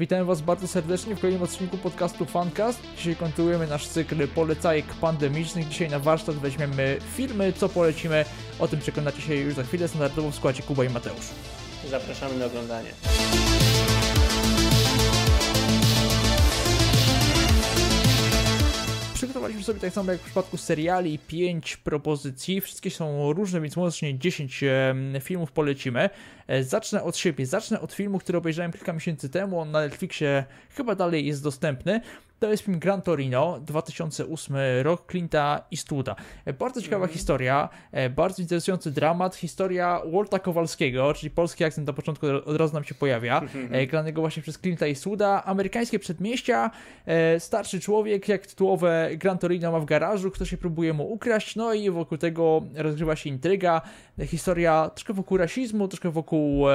Witam Was bardzo serdecznie w kolejnym odcinku podcastu Funcast. Dzisiaj kontynuujemy nasz cykl polecajek pandemicznych. Dzisiaj na warsztat weźmiemy filmy, co polecimy. O tym przekonacie się już za chwilę. Standardowo w składzie Kuba i Mateusz. Zapraszamy na oglądanie. Przygotowaliśmy sobie tak samo jak w przypadku seriali 5 propozycji. Wszystkie są różne, więc łącznie 10 filmów polecimy. E, zacznę od siebie. Zacznę od filmu, który obejrzałem kilka miesięcy temu. On na Netflixie chyba dalej jest dostępny. To jest film Gran Torino, 2008 rok, Clint'a Eastwooda. E, bardzo ciekawa mm. historia, e, bardzo interesujący dramat, historia Walta Kowalskiego, czyli polski akcent na początku od razu nam się pojawia, e, granego właśnie przez Clint'a Eastwooda, amerykańskie przedmieścia, starszy człowiek, jak tytułowe Gran Torino ma w garażu, kto się próbuje mu ukraść, no i wokół tego rozgrywa się intryga, historia troszkę wokół rasizmu, troszkę wokół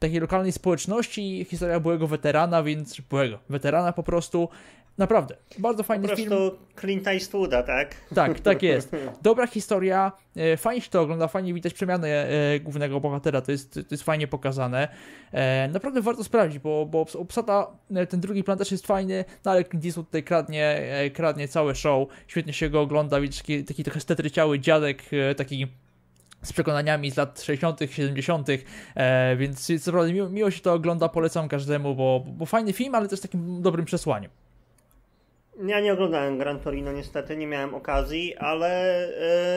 takiej lokalnej społeczności, historia byłego weterana, więc byłego weterana po prostu, Naprawdę, bardzo fajny po film. Po prostu Clint'a Eastwooda, tak? Tak, tak jest. Dobra historia, e, fajnie się to ogląda, fajnie widać przemianę e, głównego bohatera, to jest, to jest fajnie pokazane. E, naprawdę warto sprawdzić, bo, bo obsada, ten drugi plan też jest fajny, no ale Clint Eastwood tutaj kradnie, kradnie całe show, świetnie się go ogląda, widzisz taki, taki trochę stetryciały dziadek, taki z przekonaniami z lat 60., 70., e, więc naprawdę miło, miło, się to ogląda, polecam każdemu, bo, bo fajny film, ale też takim dobrym przesłaniem. Ja nie oglądałem Gran Torino niestety, nie miałem okazji, ale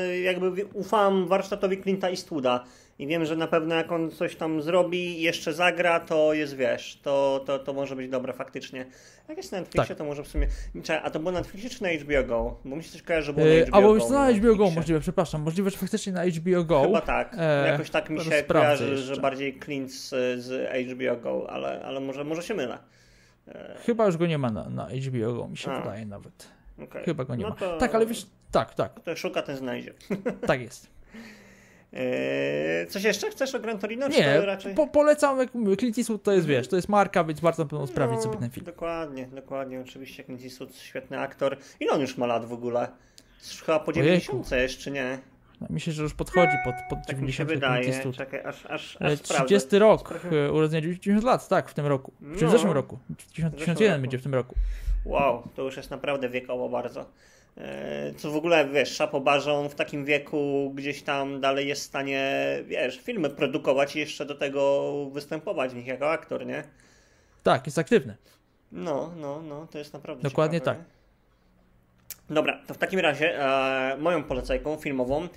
yy, jakby ufam warsztatowi Clint'a Eastwooda i wiem, że na pewno jak on coś tam zrobi i jeszcze zagra, to jest, wiesz, to, to, to może być dobre faktycznie. Jak jest na Netflixie, tak. to może w sumie... A to było na Netflixie czy na HBO Go? Bo mi się coś kojarzy, że było na HBO Albo Go. Albo na HBO Go możliwe, przepraszam. Możliwe, że faktycznie na HBO Go. Chyba tak. E, Jakoś tak mi się kojarzy, że bardziej Clint z, z HBO Go, ale, ale może, może się mylę. Chyba już go nie ma na, na HBO, mi się A. wydaje nawet. Okay. Chyba go nie no ma. To... Tak, ale wiesz, tak, tak. To szuka, ten znajdzie. Tak jest. Eee, coś jeszcze chcesz o Gran Torino? Nie, raczej... po, polecam, jak mówię, Clint Eastwood to jest, wiesz, to jest marka, więc bardzo na pewno sprawdzić no, sobie ten film. Dokładnie, dokładnie, oczywiście Clint Eastwood, świetny aktor. Ile on już ma lat w ogóle? Chyba po 90 jeszcze, nie? Myślę, że już podchodzi pod, pod tak 90 mi się wydaje. Czekaj, aż, aż, aż 30 sprawdzę. rok, e, urodzenia 90 lat, tak, w tym roku. No, Czy w zeszłym roku. 91 będzie w tym roku. Wow, to już jest naprawdę wiekowo bardzo. E, co w ogóle, wiesz, Szapobarzą w takim wieku gdzieś tam dalej jest w stanie, wiesz, filmy produkować i jeszcze do tego występować w nich jako aktor, nie? Tak, jest aktywny. No, no, no, to jest naprawdę Dokładnie ciekawe, tak. Nie? Dobra, to w takim razie e, moją polecajką filmową E,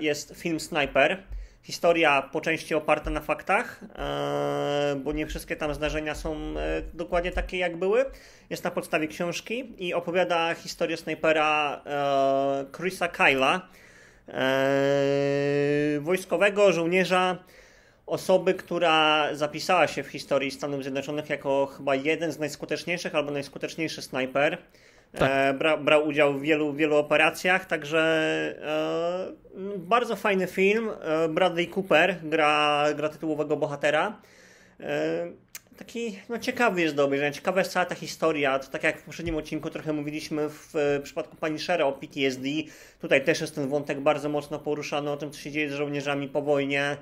jest film Sniper. Historia po części oparta na faktach, e, bo nie wszystkie tam zdarzenia są e, dokładnie takie jak były. Jest na podstawie książki i opowiada historię snajpera Chrisa Kyla, wojskowego żołnierza, osoby, która zapisała się w historii Stanów Zjednoczonych jako chyba jeden z najskuteczniejszych albo najskuteczniejszy snajper. Tak. E, bra, brał udział w wielu, wielu operacjach, także e, bardzo fajny film. E, Bradley Cooper gra, gra tytułowego bohatera. E, taki no, ciekawy jest do obejrzenia. Ciekawa jest cała ta historia. To tak jak w poprzednim odcinku trochę mówiliśmy w, w przypadku pani Shera o PTSD. Tutaj też jest ten wątek bardzo mocno poruszany o tym, co się dzieje z żołnierzami po wojnie.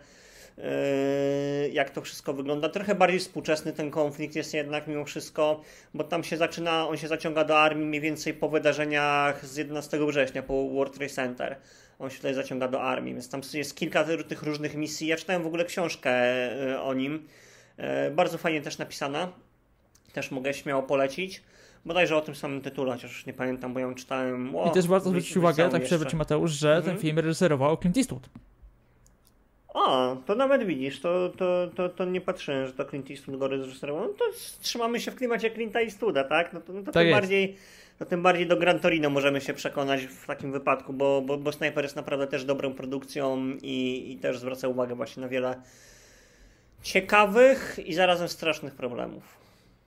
Yy, jak to wszystko wygląda. Trochę bardziej współczesny ten konflikt jest jednak mimo wszystko, bo tam się zaczyna, on się zaciąga do armii mniej więcej po wydarzeniach z 11 września, po World Trade Center. On się tutaj zaciąga do armii, więc tam jest kilka tych różnych misji. Ja czytałem w ogóle książkę yy, o nim. Yy, bardzo fajnie też napisana. Też mogę śmiało polecić. Bodajże o tym samym tytule, chociaż już nie pamiętam, bo ją czytałem. I też warto zwrócić uwagę, tak przerwę Mateusz, że mhm. ten film reżyserował Clint Eastwood. A, to nawet widzisz, to, to, to, to nie patrzyłem, że to Clint Eastwood go reżyserował. No to trzymamy się w klimacie Clint'a Eastwooda, tak? No to, no to tak tym bardziej no tym bardziej do Gran Torino możemy się przekonać w takim wypadku, bo, bo, bo Sniper jest naprawdę też dobrą produkcją i, i też zwraca uwagę właśnie na wiele ciekawych i zarazem strasznych problemów.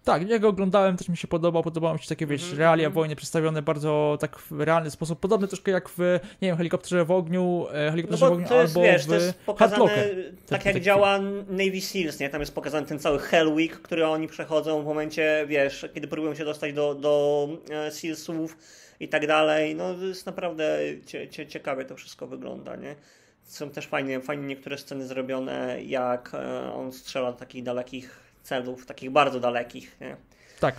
Tak, ja go oglądałem, też mi się podobał, podobało mi się takie, wiesz, -hmm. realia mhm. wojny przedstawione bardzo tak w realny sposób, podobne troszkę jak w, nie wiem, helikopterze w ogniu, e, helikopterze no w ogniu to jest, albo wiesz, w to jest pokazane tak jak działa Navy Seals, nie? Tam jest pokazany ten cały Hell Week, który oni przechodzą w momencie, wiesz, kiedy próbują się dostać do, do e, Sealsów i tak dalej, no jest naprawdę cie, cie, ciekawie to wszystko wygląda, nie? Są też fajnie, fajnie niektóre sceny zrobione, jak e, on strzela do takich dalekich celów, takich bardzo dalekich. Nie? Tak.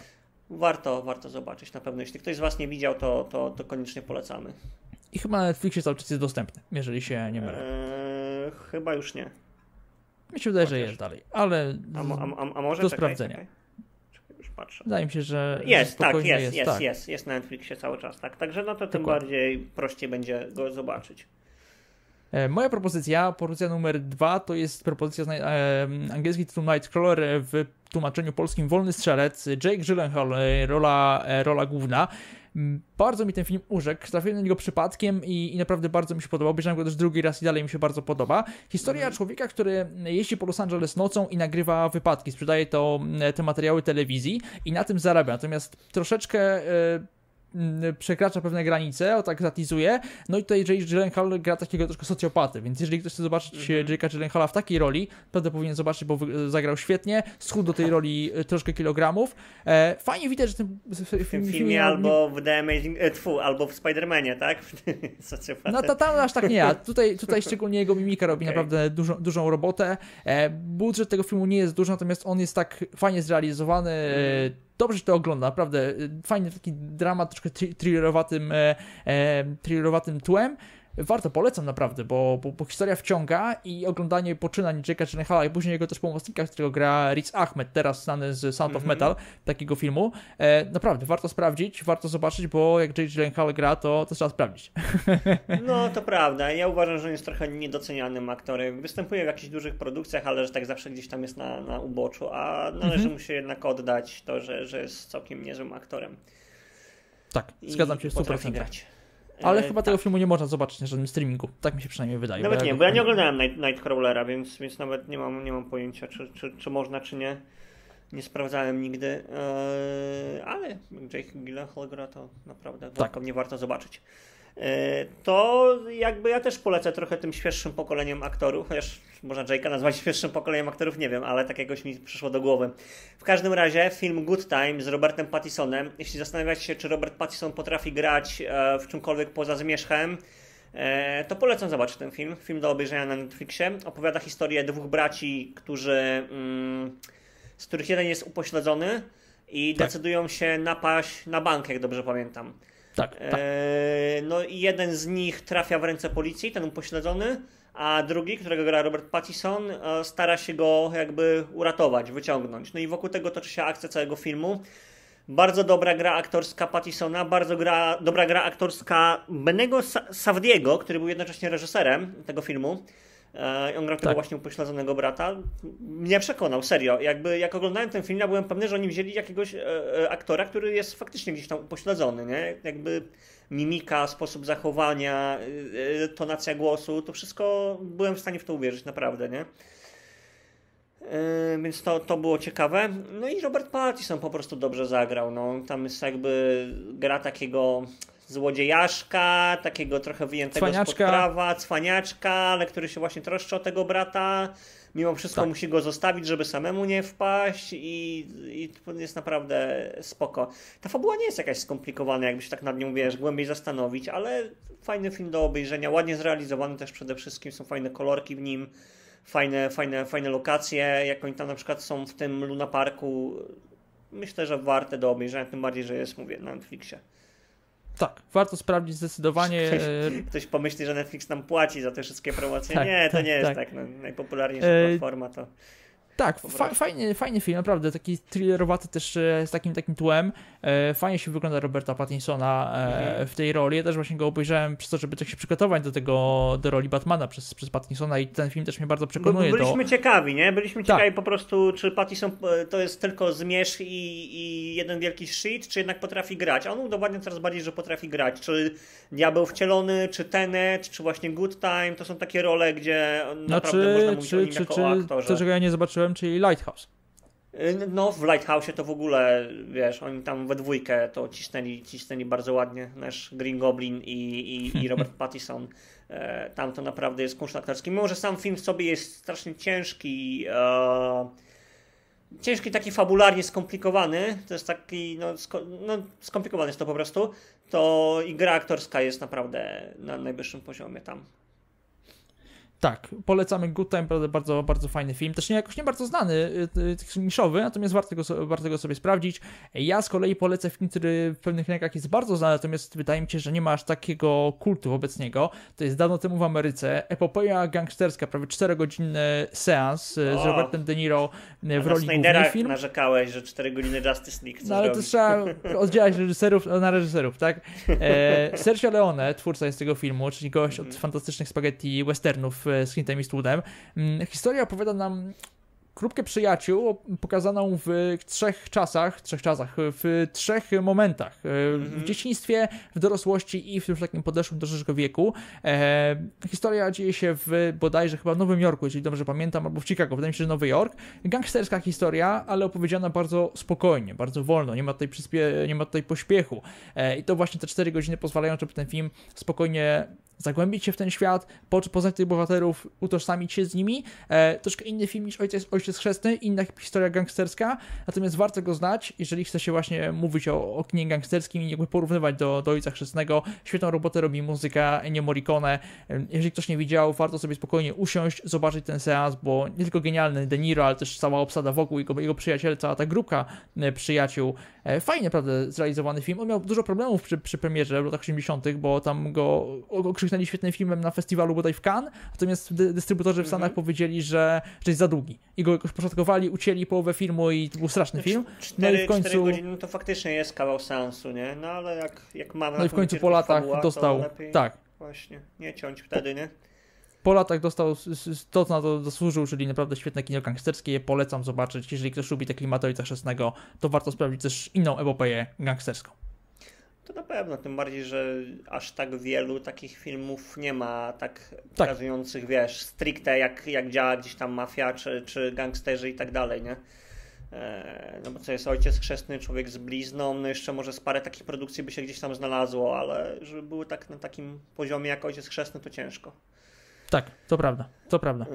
Warto, warto zobaczyć na pewno. Jeśli ktoś z Was nie widział, to, to, to koniecznie polecamy. I chyba na Netflixie cały czas jest dostępny, jeżeli się nie mylę. Eee, chyba już nie. Mi się wydaje, że jest dalej, ale a, a, a może do czekaj, sprawdzenia. Czekaj. już patrzę. Wydaje mi się, że jest, tak, jest, jest, jest, tak. jest, jest na Netflixie cały czas, tak. Także no to tym Dokładnie. bardziej prościej będzie go zobaczyć. E, moja propozycja, propozycja numer dwa, to jest propozycja, e, angielski tytuł Nightcrawler w tłumaczeniu polskim Wolny Strzelec, Jake Gyllenhaal, e, rola, e, rola główna. Bardzo mi ten film urzekł, trafiłem na niego przypadkiem i, i naprawdę bardzo mi się podobał. Obejrzałem go też drugi raz i dalej mi się bardzo podoba. Historia mm. człowieka, który jeździ po Los Angeles nocą i nagrywa wypadki, sprzedaje to, te materiały telewizji i na tym zarabia. Natomiast troszeczkę e, przekracza pewne granice, o tak zatizuje. No i tutaj Jake Gyllenhaal gra takiego troszkę socjopaty, więc jeżeli ktoś chce zobaczyć mm -hmm. Jake'a Gyllenhaala w takiej roli, to powinien zobaczyć, bo zagrał świetnie, schudł do tej roli troszkę kilogramów. E, fajnie widać, że ten w tym filmie, filmie albo w The Amazing, e, tfu, albo w Spider-Manie, tak? no to tam aż tak nie, a tutaj, tutaj szczególnie jego mimika robi okay. naprawdę dużą, dużą robotę. E, budżet tego filmu nie jest duży, natomiast on jest tak fajnie zrealizowany, mm dobrze się to ogląda, naprawdę y, fajny taki dramat, troszkę thrillerowatym, e, e, thrillerowatym tłem. Warto, polecam naprawdę, bo, bo, bo, historia wciąga i oglądanie poczynań Jake'a Gyllenhaala i później jego też pomocnika, którego gra Riz Ahmed, teraz znany z Sound mm -hmm. of mhm. Metal, takiego filmu. E, naprawdę, warto sprawdzić, warto zobaczyć, bo jak Jake Gyllenhaal gra, to, to trzeba sprawdzić. No, to prawda. Ja uważam, że on jest trochę niedocenianym aktorem. Występuje w jakichś dużych produkcjach, ale że tak zawsze gdzieś tam jest na, na uboczu, a należy mm -hmm. mu się jednak oddać to, że, że jest całkiem niezłym aktorem. Tak, zgadzam się 100%. Grać. Ale e, chyba tak. tego filmu nie można zobaczyć na żadnym streamingu. Tak mi się przynajmniej wydaje. Nawet bo nie, bo ja nie oglądałem Night, Nightcrawlera, więc, więc nawet nie mam, nie mam pojęcia, czy, czy, czy można, czy nie. Nie sprawdzałem nigdy, eee, ale Jake Gyllenhaal gra to naprawdę tak. nie warto zobaczyć. E, to jakby ja też polecę trochę tym świeższym pokoleniem aktorów, chociaż można Jake'a nazwać świeższym pokoleniem aktorów, nie wiem, ale tak jakoś mi przyszło do głowy. W każdym razie film Good Time z Robertem Pattisonem. Jeśli zastanawiacie się, czy Robert Pattison potrafi grać e, w czymkolwiek poza zmierzchem, e, to polecam zobaczyć ten film. Film do obejrzenia na Netflixie. Opowiada historię dwóch braci, którzy, mm, z których jeden jest upośledzony i tak. decydują się napaść na bank, jak dobrze pamiętam. Tak, tak. E, no i jeden z nich trafia w ręce policji, ten upośledzony, a drugi, którego gra Robert Pattison, e, stara się go jakby uratować, wyciągnąć. No i wokół tego toczy się akcja całego filmu. Bardzo dobra gra aktorska Pattisona, bardzo gra, dobra gra aktorska Benego Savdiego, który był jednocześnie reżyserem tego filmu. E, on grał tego tak. właśnie upośledzonego brata. Mnie przekonał, serio. Jakby jak oglądałem ten film, ja byłem pewny, że oni wzięli jakiegoś e, e, aktora, który jest faktycznie gdzieś tam upośledzony, nie? Jakby mimika, sposób zachowania, tonacja głosu, to wszystko byłem w stanie w to uwierzyć, naprawdę, nie? Więc to, to było ciekawe. No i Robert Pattinson po prostu dobrze zagrał. No, tam jest jakby gra takiego złodziejaszka, takiego trochę wyjętego cwaniaczka. spod prawa, cwaniaczka, ale który się właśnie troszczy o tego brata. Mimo wszystko tak. musi go zostawić, żeby samemu nie wpaść i, i jest naprawdę spoko. Ta fabuła nie jest jakaś skomplikowana, jakby się tak nad nią, wiesz, głębiej zastanowić, ale fajny film do obejrzenia, ładnie zrealizowany też przede wszystkim, są fajne kolorki w nim, fajne, fajne, fajne lokacje, jak oni tam na przykład są w tym Luna Parku, myślę, że warte do obejrzenia, tym bardziej, że jest, mówię, na Netflixie. Tak, warto sprawdzić zdecydowanie. Ktoś, e, ktoś, pomyśli, że Netflix nam płaci za te wszystkie promocje. Tak, nie, to tak, nie jest tak. tak. No, najpopularniejsza e... platforma to. Tak, fa fajny, fajny film, naprawdę, taki thrillerowaty też e, z takim takim tłem. E, fajnie się wygląda Roberta Pattinsona e, mhm. w tej roli. Ja też właśnie go obejrzałem przez to, żeby tak się przygotować do tego, do roli Batmana przez, przez Pattinsona i ten film też mnie bardzo przekonuje. Bo byliśmy ciekawi, nie? Byliśmy tak. ciekawi po prostu, czy Pattinson to jest tylko zmierzch i, i jeden wielki shit, czy jednak potrafi grać. On udowadnia coraz bardziej, że potrafi grać. Czy Diabeł Wcielony, czy Tenet, czy właśnie Good Time, to są takie role, gdzie no, naprawdę czy, można mówić czy, o nim czy, jako czy, aktorze. To, czego ja nie zobaczyłem, czyli Lighthouse. Y, no, w Lighthouse'ie to w ogóle, wiesz, oni tam we dwójkę to cisnęli, cisnęli bardzo ładnie. Nasz Green Goblin i, i, i Robert Pattison. E, tam to naprawdę jest kunszt aktorski. Mimo, że sam film w sobie jest strasznie ciężki, e, ciężki, taki fabularnie skomplikowany, to jest taki, no, sko no, skomplikowany jest to po prostu, to i gra aktorska jest naprawdę na najwyższym poziomie tam. Tak, polecamy Good Time, bardzo, bardzo fajny film. Też nie jakoś nie bardzo znany, y, y, niszowy, natomiast warto go, warto go sobie sprawdzić. Ja z kolei polecę film, który w pewnych rękach jest bardzo znany, natomiast wydaje mi się, że nie ma aż takiego kultu wobec niego. To jest dawno temu w Ameryce. Epopeja gangsterska, prawie 4-godzinny seans y, z Robertem De Niro w roli głównej film. narzekałeś, że 4 godziny Justice League. No ale to trzeba oddzielać reżyserów na reżyserów, tak? E, Sergio Leone, twórca jest tego filmu, czyli gość od mm. fantastycznych spaghetti westernów z Clintem Eastwoodem. Mm, historia opowiada nam Grupkę przyjaciół pokazaną w trzech czasach, trzech czasach, w trzech momentach. -hmm. W dzieciństwie, w dorosłości i w już takim podeszłym do żyżego wieku. E, historia dzieje się w bodajże chyba Nowym Jorku, jeżeli dobrze pamiętam, albo w Chicago, wydaje mi się, że Nowy Jork. Gangsterska historia, ale opowiedziana bardzo spokojnie, bardzo wolno, nie ma tutaj, przyspie- nie ma tutaj pośpiechu. E, I to właśnie te cztery godziny pozwalają, żeby ten film spokojnie zagłębić się w ten świat, po, poznać tych bohaterów, utożsamić się z nimi. E, troszkę inny film niż Ojciec, Ojciec Chrzestny, inna historia gangsterska, natomiast warto go znać, jeżeli chce się właśnie mówić o, o kinie gangsterskim i jakby porównywać do, do Ojca Chrzestnego. Świetną robotę robi muzyka Ennio Morricone. E, jeżeli ktoś nie widział, warto sobie spokojnie usiąść, zobaczyć ten seans, bo nie tylko genialny De Niro, ale też cała obsada wokół, jego, jego przyjaciele, cała ta grupka e, przyjaciół. E, fajnie, naprawdę, zrealizowany film. On miał dużo problemów przy, przy premierze w latach 80., bo tam go okrzyknęli świetnym filmem na festiwalu bodaj w Cannes, natomiast dy, dystrybutorzy w Stanach mm -hmm. powiedzieli, że, że jest za długi. I go jakoś początkowali, ucięli połowę filmu i to był straszny no, film. no i w końcu... 4 godziny to faktycznie jest kawał sensu, nie? No ale jak, jak mamy... No i w końcu po latach fabuła, dostał... Tak. Właśnie, nie ciąć wtedy, nie? po latach dostał to, co na to zasłużył, czyli naprawdę świetne kino gangsterskie. Polecam zobaczyć. Jeżeli ktoś lubi te klimaty Ojca Chrzestnego, to warto sprawdzić też inną epopeję gangsterską. To na pewno, tym bardziej, że aż tak wielu takich filmów nie ma tak, tak. pokazujących, wiesz, stricte jak, jak działa gdzieś tam mafia, czy, czy gangsterzy i tak dalej, nie? E, no bo co jest ojciec chrzestny, człowiek z blizną, no jeszcze może z parę takich produkcji by się gdzieś tam znalazło, ale żeby były tak na takim poziomie jak ojciec chrzestny, to ciężko. Tak, to prawda, to prawda.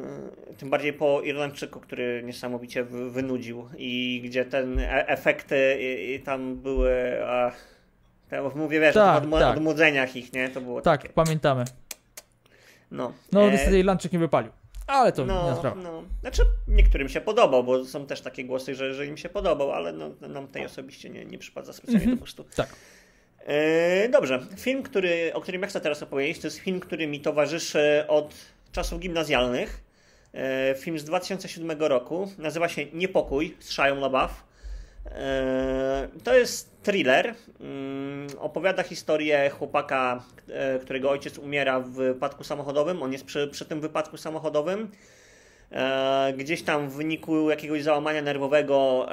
E, tym bardziej po Irlandczyku, który niesamowicie wynudził i gdzie ten e, efekty i, i tam były... A tak, mówię, wiesz, tak, o tak. odmłodzeniach ich, nie? To było Tak, takie... pamiętamy. No. No, e... niestety Irlandczyk nie wypalił. Ale to no, nie sprawa. No. Znaczy, niektórym się podobał, bo są też takie głosy, że, że im się podobał, ale no, nam tej osobiście nie, nie przypada specjalnie mm -hmm. do gustu. Tak. E, dobrze. Film, który, o którym ja chcę teraz opowiedzieć, to jest film, który mi towarzyszy od czasów gimnazjalnych. E, film z 2007 roku. Nazywa się Niepokój z Shia LaBeouf. E, to jest thriller. Mm, opowiada historię chłopaka, e, którego ojciec umiera w wypadku samochodowym. On jest przy, przy tym wypadku samochodowym. E, gdzieś tam w wyniku jakiegoś załamania nerwowego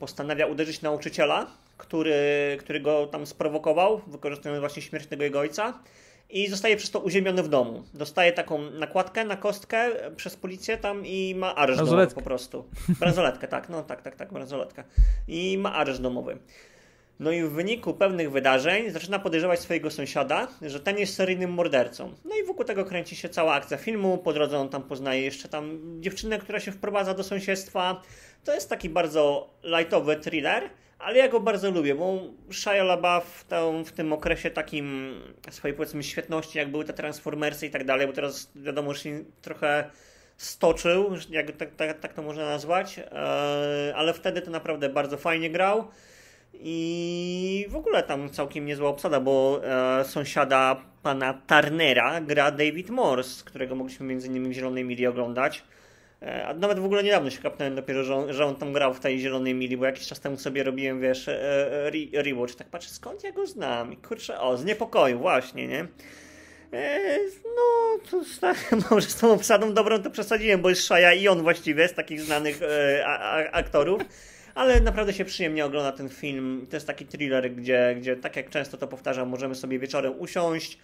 postanawia uderzyć nauczyciela, który, który go tam sprowokował, wykorzystując właśnie śmierć tego jego ojca i zostaje przez to uziemiony w domu. Dostaje taką nakładkę na kostkę przez policję tam i ma areszt domowy po prostu. Bransoletkę, tak, no tak, tak, tak, bransoletkę. I ma areszt domowy. No i w wyniku pewnych wydarzeń zaczyna podejrzewać swojego sąsiada, że ten jest seryjnym mordercą. No i wokół tego kręci się cała akcja filmu. Po drodze on tam poznaje jeszcze tam dziewczynę, która się wprowadza do sąsiedztwa. To jest taki bardzo lightowy thriller, ale ja go bardzo lubię, bo Shia LaBeouf tam w tym okresie takim swojej powiedzmy świetności, jak były te Transformersy i tak dalej, bo teraz wiadomo, że się trochę stoczył, jak tak, tak, tak to można nazwać, e, ale wtedy to naprawdę bardzo fajnie grał i w ogóle tam całkiem niezła obsada, bo e, sąsiada pana Turnera gra David Morse, którego mogliśmy między innymi w Zielonej Mili oglądać. E, a nawet w ogóle niedawno się kapnąłem dopiero, że on, że on tam grał w tej zielonej mili, bo jakiś czas temu sobie robiłem, wiesz, e, re, rewatch. Tak patrzę, skąd ja go znam? I kurczę, o, z niepokoju, właśnie, nie? E, no, to tak, może z tą obsadą dobrą to przesadziłem, bo jest Szaja i on właściwie z takich znanych e, a, aktorów. Ale naprawdę się przyjemnie ogląda ten film. To jest taki thriller, gdzie, gdzie tak jak często to powtarzam, możemy sobie wieczorem usiąść,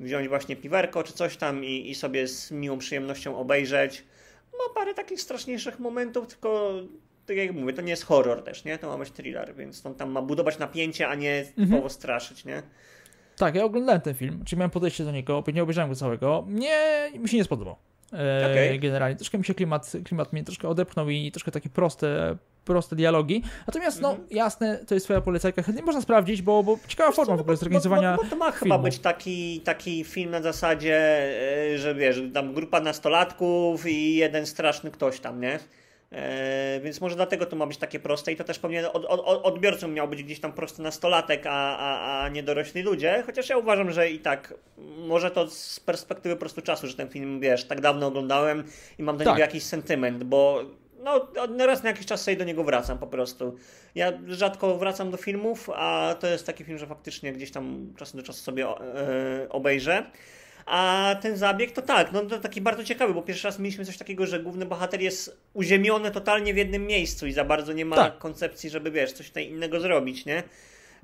wziąć właśnie piwerko czy coś tam i, i sobie z miłą przyjemnością obejrzeć ma parę takich straszniejszych momentów, tylko tak jak mówię, to nie jest horror też, nie? To ma być thriller, więc on tam ma budować napięcie, a nie mhm. straszyć, nie? Tak, ja oglądałem ten film, czyli miałem podejście do niego, nie obejrzałem go całego. Mnie mi się nie spodobał. E, okay. Generalnie troszkę mi się klimat, klimat mnie troszkę odepchnął i troszkę takie proste proste dialogi. Natomiast, no, mhm. jasne, to jest twoja polecajka, chętnie można sprawdzić, bo, bo ciekawa forma w ogóle zorganizowania bo, bo, bo, to ma filmu. chyba być taki, taki film na zasadzie, e, że wiesz, tam grupa nastolatków i jeden straszny ktoś tam, nie? E, więc może dlatego to ma być takie proste i to też pewnie od, od, odbiorcą miał być gdzieś tam prosty nastolatek, a, a, a nie dorośli ludzie. Chociaż ja uważam, że i tak może to z perspektywy po prostu czasu, że ten film, wiesz, tak dawno oglądałem i mam do tak. niego jakiś sentyment, bo no, raz na jakiś czas sobie do niego wracam po prostu. Ja rzadko wracam do filmów, a to jest taki film, że faktycznie gdzieś tam czas do czasu sobie e, obejrzę. A ten zabieg to tak, no to taki bardzo ciekawy, bo pierwszy raz mieliśmy coś takiego, że główny bohater jest uziemiony totalnie w jednym miejscu i za bardzo nie ma tak. koncepcji, żeby wiesz, coś tutaj innego zrobić, nie?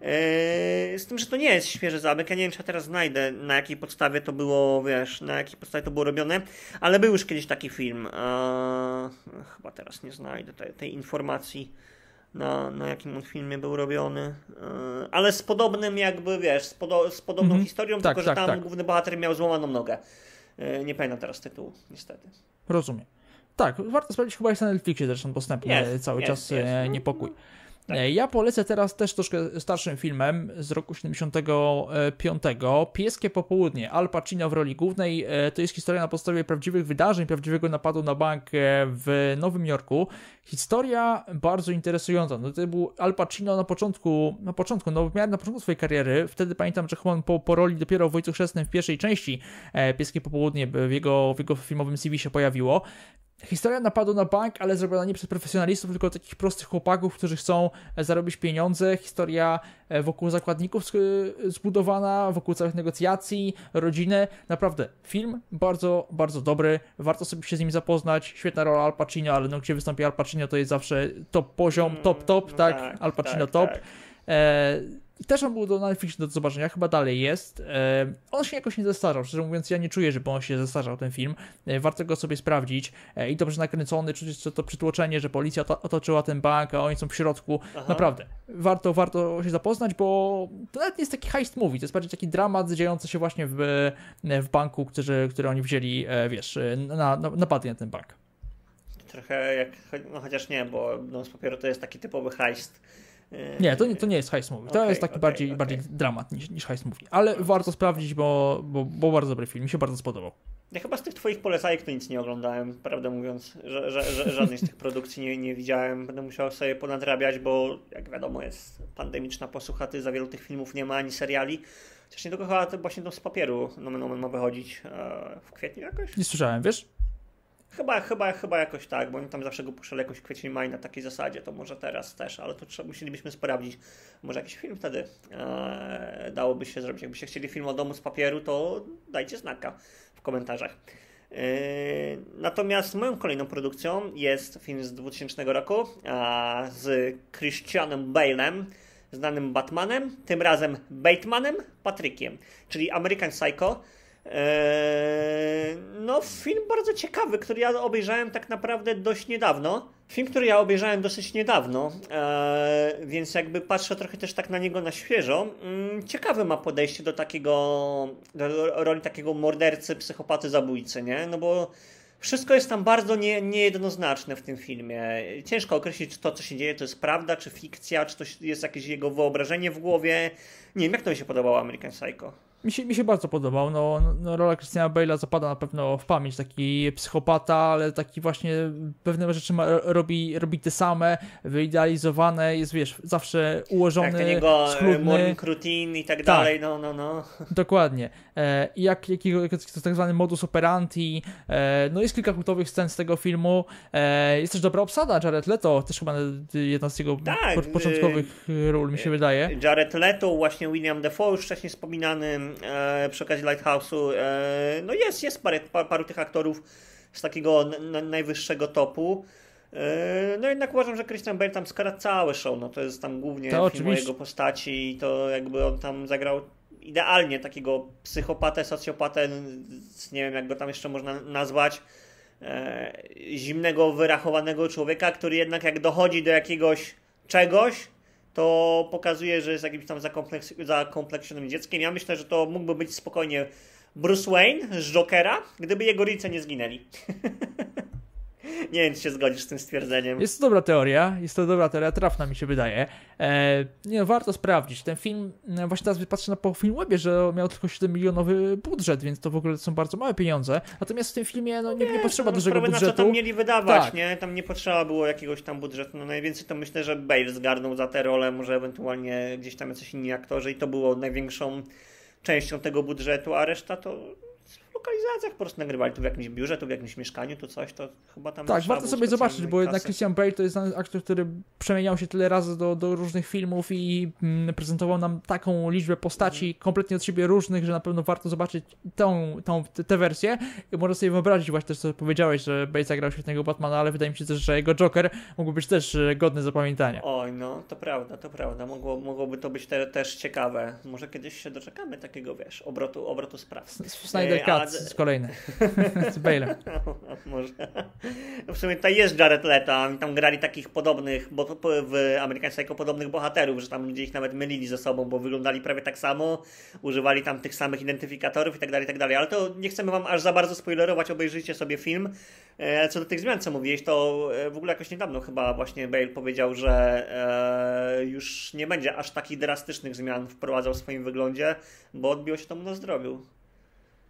Yy, z tym, że to nie jest świeży zabieg. Ja nie wiem, czy ja teraz znajdę, na jakiej podstawie to było, wiesz, na jakiej podstawie to było robione, ale był już kiedyś taki film. Eee, chyba teraz nie znajdę tej, tej informacji na, na jakim on filmie był robiony, e, ale z podobnym jakby, wiesz, z, podo z podobną -hmm. historią, tak, tylko że tak, tam tak. główny bohater miał złamaną nogę. Nie pamiętam teraz tytułu, niestety. Rozumiem. Tak, warto sprawdzić, chyba jest na Netflixie zresztą dostępny jest, cały jest, czas jest. E, niepokój. Tak. E, ja polecę teraz też troszkę starszym filmem z roku 75. Pieskie popołudnie. Al Pacino w roli głównej. E, to jest historia na podstawie prawdziwych wydarzeń, prawdziwego napadu na bank e, w Nowym Jorku. Historia bardzo interesująca. No to był Al Pacino na początku, na początku, no w miarę na początku swojej kariery. Wtedy pamiętam, że chyba po, po roli dopiero w Wojcu Chrzestnym w pierwszej części Pieskie popołudnie w jego, w jego filmowym CV się pojawiło. Historia napadu na bank, ale zrobiona nie przez profesjonalistów, tylko takich prostych chłopaków, którzy chcą e, zarobić pieniądze. Historia e, wokół zakładników zbudowana, wokół całych negocjacji, rodziny. Naprawdę, film bardzo, bardzo dobry. Warto sobie się z nim zapoznać. Świetna rola Al Pacino, ale no, gdzie wystąpi Al Pacino, to jest zawsze top poziom, top, top, mm, tak? tak Al Pacino tak, top. Tak. E też on był do Netflix do zobaczenia, chyba dalej jest. E, on się jakoś nie zestarzał, szczerze mówiąc, ja nie czuję, żeby on się zestarzał, ten film. E, warto go sobie sprawdzić. E, I dobrze nakręcony, czuć to przytłoczenie, że policja otoczyła ten bank, a oni są w środku. Aha. Naprawdę, warto, warto się zapoznać, bo to nawet nie jest taki heist movie, to jest bardziej taki dramat dziejący się właśnie w, w banku, który, który oni wzięli, wiesz, na, na, napadli na ten bank. Trochę jak, no chociaż nie, bo z papieru to jest taki typowy heist nie, to nie, to nie jest heist movie. To okay, jest taki okay, bardziej, okay. bardziej dramat niż, niż heist movie. Ale warto sprawdzić, bo, bo, bo bardzo dobry film. Mi się bardzo spodobał. Ja chyba z tych twoich polecajek to nic nie oglądałem, prawdę mówiąc. Że, że, że żadnej z tych produkcji nie, nie widziałem. Będę musiał sobie ponadrabiać, bo jak wiadomo jest pandemiczna posłucha, ty za wielu tych filmów nie ma ani seriali. Chociaż nie tylko chyba to właśnie to z papieru nomen omen ma wychodzić e, w kwietniu jakoś. Nie słyszałem, wiesz? Chyba, chyba, chyba jakoś tak, bo oni tam zawsze go puszczali jakoś kwiecień, maj na takiej zasadzie, to może teraz też, ale to trzeba, musielibyśmy sprawdzić. Może jakiś film wtedy e, dałoby się zrobić. Jakbyście chcieli film o domu z papieru, to dajcie znaka w komentarzach. E, natomiast moją kolejną produkcją jest film z 2000 roku a, z Christianem Bale'em, znanym Batmanem, tym razem Batemanem, Patrykiem, czyli American Psycho no, film bardzo ciekawy, który ja obejrzałem tak naprawdę dość niedawno. Film, który ja obejrzałem dosyć niedawno, eee, więc jakby patrzę trochę też tak na niego na świeżo. Mm, ciekawe ma podejście do takiego, do roli takiego mordercy, psychopaty, zabójcy, nie? No bo wszystko jest tam bardzo nie, niejednoznaczne w tym filmie. Ciężko określić, czy to, co się dzieje, to jest prawda, czy fikcja, czy to jest jakieś jego wyobrażenie w głowie. Nie wiem, jak to mi się podobało American Psycho. Mi się, mi się bardzo podobał. No, no, rola Christiana Bale'a zapada na pewno w pamięć. Taki psychopata, ale taki właśnie pewne rzeczy ma, robi, robi te same, wyidealizowane, jest wiesz, zawsze ułożony, tak, ten jego e, schludny. morning routine i tak, tak, dalej, no, no, no. Dokładnie. E, jak, jakiego, jak to tak zwany modus operandi. E, no jest kilka kultowych scen z tego filmu. E, jest też dobra obsada, Jared Leto, też chyba jedna z jego tak, początkowych ról, mi się wydaje. Jared Leto, właśnie William Defoe, już wcześniej wspominany e, przy okazji Lighthouse'u. E, no jest, jest parę, paru tych aktorów z takiego najwyższego topu. E, no jednak uważam, że Christian Bale tam skara całe show, no to jest tam głównie to film o jego postaci i to jakby on tam zagrał idealnie takiego psychopatę, socjopatę, nie wiem jak go tam jeszcze można nazwać, e, zimnego, wyrachowanego człowieka, który jednak jak dochodzi do jakiegoś czegoś, to pokazuje, że jest jakimś tam zakompleks zakompleksionym dzieckiem. Ja myślę, że to mógłby być spokojnie Bruce Wayne z Jokera, gdyby jego rodzice nie zginęli. Nie wiem, czy się zgodzisz z tym stwierdzeniem. Jest to dobra teoria, jest to dobra teoria, trafna mi się wydaje. E, nie, warto sprawdzić. Ten film, e, właśnie teraz patrzę na po Filmwebie, że miał tylko 7 milionowy budżet, więc to w ogóle są bardzo małe pieniądze. Natomiast w tym filmie no, nie, nie, nie potrzeba dużego budżetu. Na co tam mieli wydawać, tak. nie? Tam nie potrzeba było jakiegoś tam budżetu. No najwięcej to myślę, że Bale zgarnął za tę rolę, może ewentualnie gdzieś tam jacyś inni aktorzy i to było największą częścią tego budżetu, a reszta to lokalizacjach po prostu nagrywali, tu w jakimś biurze, tu w jakimś mieszkaniu, tu coś, to chyba tam... Tak, warto sobie zobaczyć, bo jednak Christian Bale to jest aktor, który przemieniał się tyle razy do, do różnych filmów i mm, prezentował nam taką liczbę postaci mm. kompletnie od siebie różnych, że na pewno warto zobaczyć tą, tą, tę wersję i można sobie wyobrazić właśnie też, co powiedziałeś, że Bale zagrał świetnego Batmana, ale wydaje mi się też, że jego Joker mógł być też e, godny zapamiętania. Oj, no, to prawda, to prawda. Mogło, mogłoby to być te, też ciekawe. Może kiedyś się doczekamy takiego, wiesz, obrotu, obrotu spraw. Snyder Cut z kolejny. Z Bale'em. Może. No w sumie tutaj jest Jared Leto, tam grali takich podobnych, bo w Psycho podobnych bohaterów, że tam ludzie ich nawet mylili ze sobą, bo wyglądali prawie tak samo, używali tam tych samych identyfikatorów i tak dalej, tak dalej. Ale to nie chcemy wam aż za bardzo spoilerować, obejrzyjcie sobie film. E, co do tych zmian, co mówiłeś, to e, w ogóle jakoś niedawno chyba właśnie Bale powiedział, że e, już nie będzie aż takich drastycznych zmian wprowadzał w swoim wyglądzie, bo odbiło się to mu na zdrowiu.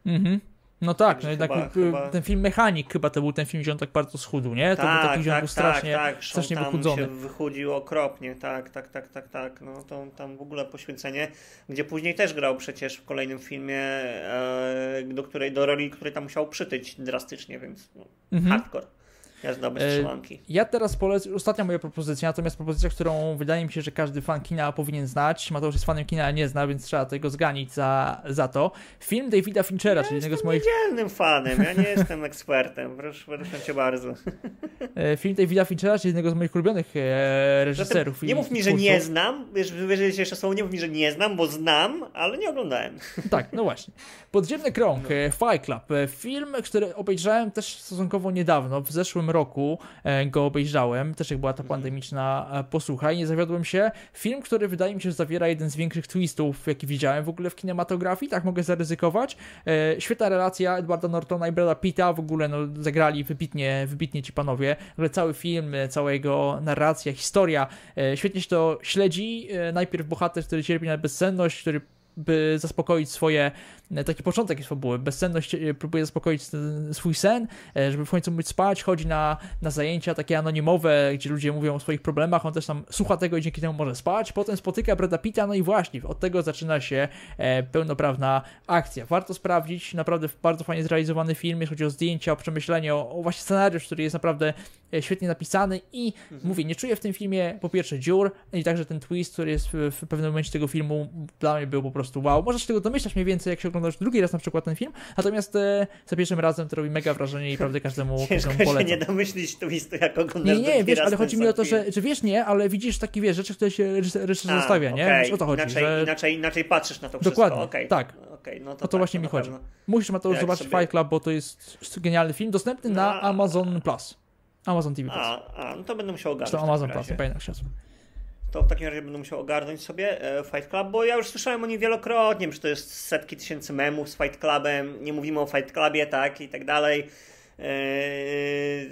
Mhm. No tak, no jednak chyba, chyba... ten film Mechanik chyba to był ten film, gdzie on tak bardzo schudł, nie? To tak, był taki, że tak, był strasznie, tak, tak. strasznie tam wychudzony. się wychudził okropnie, tak, tak, tak, tak, tak. No to tam w ogóle poświęcenie, gdzie później też grał przecież w kolejnym filmie, e, do której, do roli, której tam musiał przytyć drastycznie, więc no, mhm. hardcore. Jazda bez strzelanki. Ja teraz polecę, ostatnia moja propozycja, natomiast propozycja, którą wydaje mi się, że każdy fan kina powinien znać. Mateusz jest fanem kina, a nie zna, więc trzeba tego zganić za, za to. Film Davida Finchera, ja czyli jednego z moich... niedzielnym fanem, ja nie jestem ekspertem, proszę, proszę cię bardzo. E, film Davida Finchera, czyli jednego z moich ulubionych e, reżyserów. Zatem nie mów mi, że nie znam, wiesz, wyrazić jeszcze słowo, nie mów mi, że nie znam, bo znam, ale nie oglądałem. Tak, no właśnie. Podziemny krąg, no. Fight Club, film, który obejrzałem też stosunkowo niedawno, w zeszłym roku e, go obejrzałem, też jak była ta mhm. pandemiczna e, posłucha i nie zawiodłem się. Film, który wydaje mi się, że zawiera jeden z większych twistów, jaki widziałem w ogóle w kinematografii, tak mogę zaryzykować. E, świetna relacja Edwarda Nortona i Brada Pitta, w ogóle no, zagrali wybitnie, wybitnie ci panowie, ale cały film, cała jego narracja, historia, świetnie się to śledzi. Najpierw bohater, który cierpi na bezsenność, który by zaspokoić swoje taki początek jest fabuły. Bezsenność e, próbuje zaspokoić swój sen, e, żeby w końcu móc spać, chodzi na, na zajęcia takie anonimowe, gdzie ludzie mówią o swoich problemach, on też tam słucha tego i dzięki temu może spać. Potem spotyka Brada Pitta, no i właśnie od tego zaczyna się pełnoprawna akcja. Warto sprawdzić, naprawdę bardzo fajnie zrealizowany film, jeśli chodzi o zdjęcia, o przemyślenie, o, o właśnie scenariusz, który jest naprawdę świetnie napisany i mhm. mówię, nie czuję w tym filmie po pierwsze dziur i także ten twist, który jest w, w pewnym momencie tego filmu dla mnie był po prostu wow. Możesz tego domyślać mniej więcej, jak się oglądasz drugi raz na przykład ten film, natomiast e, za pierwszym razem to robi mega wrażenie i prawdę każdemu, Ciężko każdemu polecam. się nie domyślić twistu, jak oglądasz Nie, nie, wiesz, ale chodzi mi o to, że, że wiesz, nie, ale widzisz takie, wiesz, rzeczy, które się reżyser zostawia, nie? Okay. Wiesz, o to chodzi, inaczej, że... inaczej, inaczej patrzysz na to wszystko. Dokładnie, okay. tak. Okay, no to, o to tak, właśnie mi chodzi. Musisz to już zobaczyć sobie... Fight Club, bo to jest genialny film, dostępny no, na Amazon Plus. Amazon TV Plus. A, a no to będę musiał ogarnąć. To Amazon Plus, pamiętam to w takim razie będę musiał ogarnąć sobie e, Fight Club, bo ja już słyszałem o nim wielokrotnie, że to jest setki tysięcy memów z Fight Clubem, nie mówimy o Fight Clubie, tak, i tak dalej.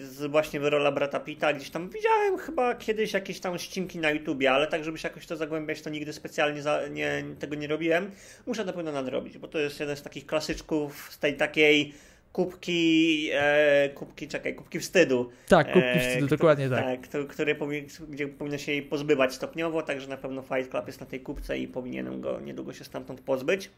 Z właśnie rola brata Pita, gdzieś tam widziałem chyba kiedyś jakieś tam ścinki na YouTubie, ale tak, żeby się jakoś to zagłębiać, to nigdy specjalnie za, nie, tego nie robiłem. Muszę na pewno nadrobić, bo to jest jeden z takich klasyczków z tej takiej kubki, e, kubki, czekaj, kubki wstydu. Tak, kubki e, wstydu, dokładnie tak. Tak, które powi gdzie powinno się jej pozbywać stopniowo, także na pewno Fight Club jest na tej kubce i powinienem go niedługo się stamtąd pozbyć.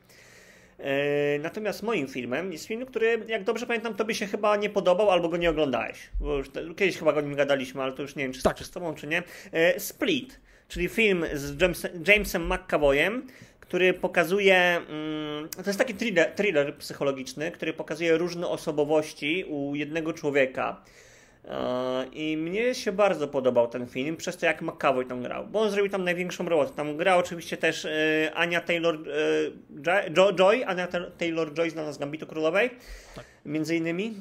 E, natomiast moim filmem jest film, który, jak dobrze pamiętam, tobie się chyba nie podobał albo go nie oglądałeś. Bo już te, kiedyś chyba go nim gadaliśmy, ale to już nie wiem, czy, tak. czy z tobą, czy nie. E, Split, czyli film z Jamesem, Jamesem McCavoyem, który pokazuje. Mm, to jest taki thriller, thriller psychologiczny, który pokazuje różne osobowości u jednego człowieka. E, I mnie się bardzo podobał ten film, przez to jak McAvoy tam grał, bo on zrobił tam największą robotę. Tam gra oczywiście też e, Ania Taylor, e, Joy, Ania Taylor-Joy znana z Gambitu Królowej. Tak. między innymi,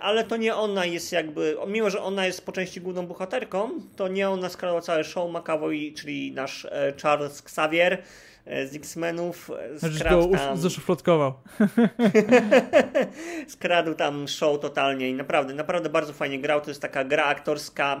ale to nie ona jest jakby, mimo że ona jest po części główną bohaterką, to nie ona skradła całe show McAvoy, czyli nasz Charles Xavier z X-Menów. Skradł tam... Zaszuflotkował. skradł tam show totalnie i naprawdę, naprawdę bardzo fajnie grał. To jest taka gra aktorska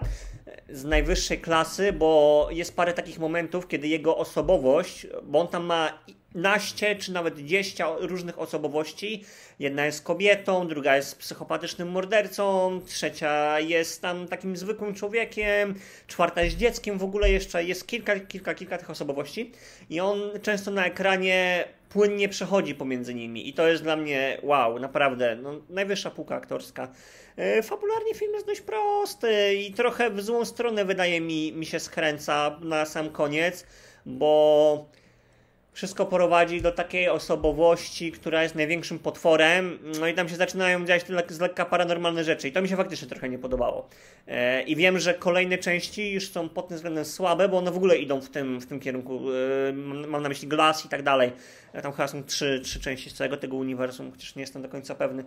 z najwyższej klasy, bo jest parę takich momentów, kiedy jego osobowość, bo on tam ma naście czy nawet dziesięć różnych osobowości. Jedna jest kobietą, druga jest psychopatycznym mordercą, trzecia jest tam takim zwykłym człowiekiem, czwarta jest dzieckiem, w ogóle jeszcze jest kilka, kilka, kilka tych osobowości i on często na ekranie płynnie przechodzi pomiędzy nimi i to jest dla mnie wow, naprawdę, no, najwyższa półka aktorska. E, fabularnie film jest dość prosty i trochę w złą stronę wydaje mi, mi się skręca na sam koniec, bo wszystko prowadzi do takiej osobowości, która jest największym potworem, no i tam się zaczynają dziać z lekka paranormalne rzeczy i to mi się faktycznie trochę nie podobało. E, I wiem, że kolejne części już są pod tym względem słabe, bo one w ogóle idą w tym, w tym kierunku. E, mam na myśli Glass i tak dalej. E, tam chyba są trzy, trzy części z całego tego uniwersum, chociaż nie jestem do końca pewny.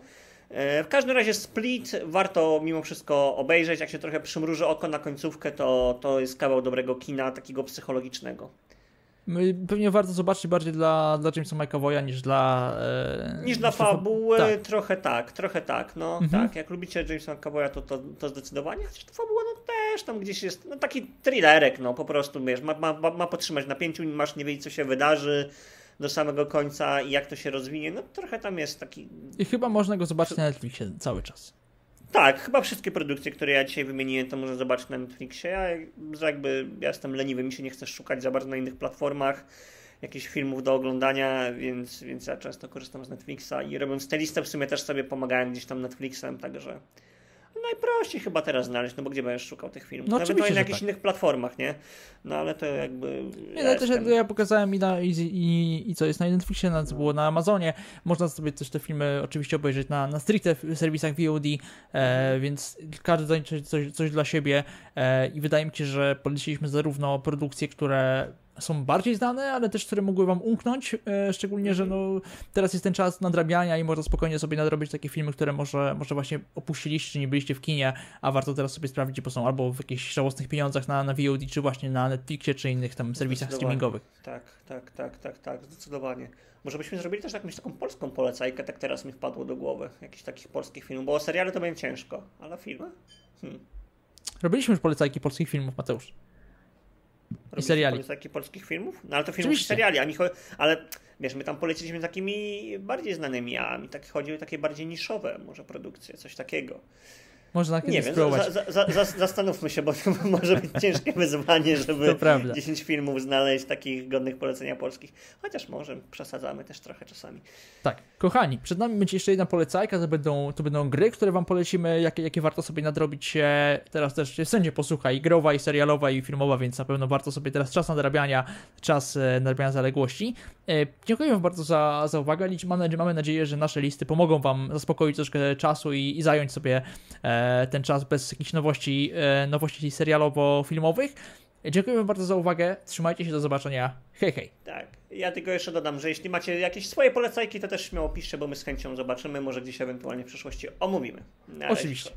W każdym razie Split warto mimo wszystko obejrzeć. Jak się trochę przymruży oko na końcówkę, to, to jest kawał dobrego kina, takiego psychologicznego. Pewnie warto zobaczyć bardziej dla, dla Jamesa McAvoya niż dla... E, niż dla fabuły, tak. trochę tak, trochę tak, no mhm. tak, jak lubicie Jamesa McAvoya to, to, to zdecydowanie, chociaż to fabuła no też tam gdzieś jest, no taki thrillerek, no po prostu, wiesz, ma, ma, ma podtrzymać napięciu, masz nie wiedzieć co się wydarzy, do samego końca i jak to się rozwinie, no trochę tam jest taki... I chyba można go zobaczyć na Netflixie cały czas. Tak, chyba wszystkie produkcje, które ja dzisiaj wymieniłem, to można zobaczyć na Netflixie. Ja, jakby ja jestem leniwy, mi się nie chce szukać za bardzo na innych platformach jakichś filmów do oglądania, więc, więc ja często korzystam z Netflixa i robiąc tę listę w sumie też sobie pomagałem gdzieś tam Netflixem, także najprościej chyba teraz znaleźć, no bo gdzie będziesz szukał tych filmów? No Nawet na jakichś tak. innych platformach, nie? No ale to jakby... Nie, ja, też ja pokazałem i, na, i, i, i co jest na Netflixie, na, co było na Amazonie. Można sobie też te filmy oczywiście obejrzeć na, na stricte serwisach VOD, e, więc każdy znajdzie coś, coś dla siebie e, i wydaje mi się, że poleciliśmy zarówno produkcje, które są bardziej znane, ale też które mogły wam umknąć, e, szczególnie, że no, teraz jest ten czas nadrabiania i można spokojnie sobie nadrobić takie filmy, które może, może właśnie opuściliście, czy nie byliście w kinie, a warto teraz sobie sprawdzić, bo są albo w jakichś żałosnych pieniądzach na, na VOD, czy właśnie na Netflixie, czy innych tam serwisach streamingowych. Tak, tak, tak, tak, tak, zdecydowanie. Może byśmy zrobili też jakąś taką polską polecajkę, tak teraz mi wpadło do głowy, jakichś takich polskich filmów, bo o seriale to będzie ciężko, ale filmy? Hmm. Robiliśmy już polecajki polskich filmów, Mateusz. I seriali. takich polskich filmów? No ale to filmów i seriali, a mi chodzi, ale wiesz, my tam poleciliśmy takimi bardziej znanymi, a mi tak chodzi o takie bardziej niszowe może produkcje, coś takiego. Można kiedyś Nie wiem, spróbować. Za, za, za, zastanówmy się, bo to może być ciężkie wyzwanie, żeby 10 filmów znaleźć takich godnych polecenia polskich. Chociaż może przesadzamy też trochę czasami. Tak. Kochani, przed nami będzie jeszcze jedna polecajka, to będą, to będą gry, które wam polecimy, jakie, jakie warto sobie nadrobić teraz też wszędzie posłuchaj, growa i serialowa i filmowa, więc na pewno warto sobie teraz czas nadrabiania, czas e, nadrabiania zaległości. E, dziękuję wam bardzo za, za uwagę. Mamy, mamy nadzieję, że nasze listy pomogą wam zaspokoić troszkę czasu i, i zająć sobie e, ten czas bez jakichś nowości, nowości serialowo-filmowych. Dziękuję bardzo za uwagę. Trzymajcie się, do zobaczenia. Hej, hej. Tak. Ja tylko jeszcze dodam, że jeśli macie jakieś swoje polecajki, to też śmiało piszcie, bo my z chęcią zobaczymy. Może gdzieś ewentualnie w przyszłości omówimy. Oczywiście.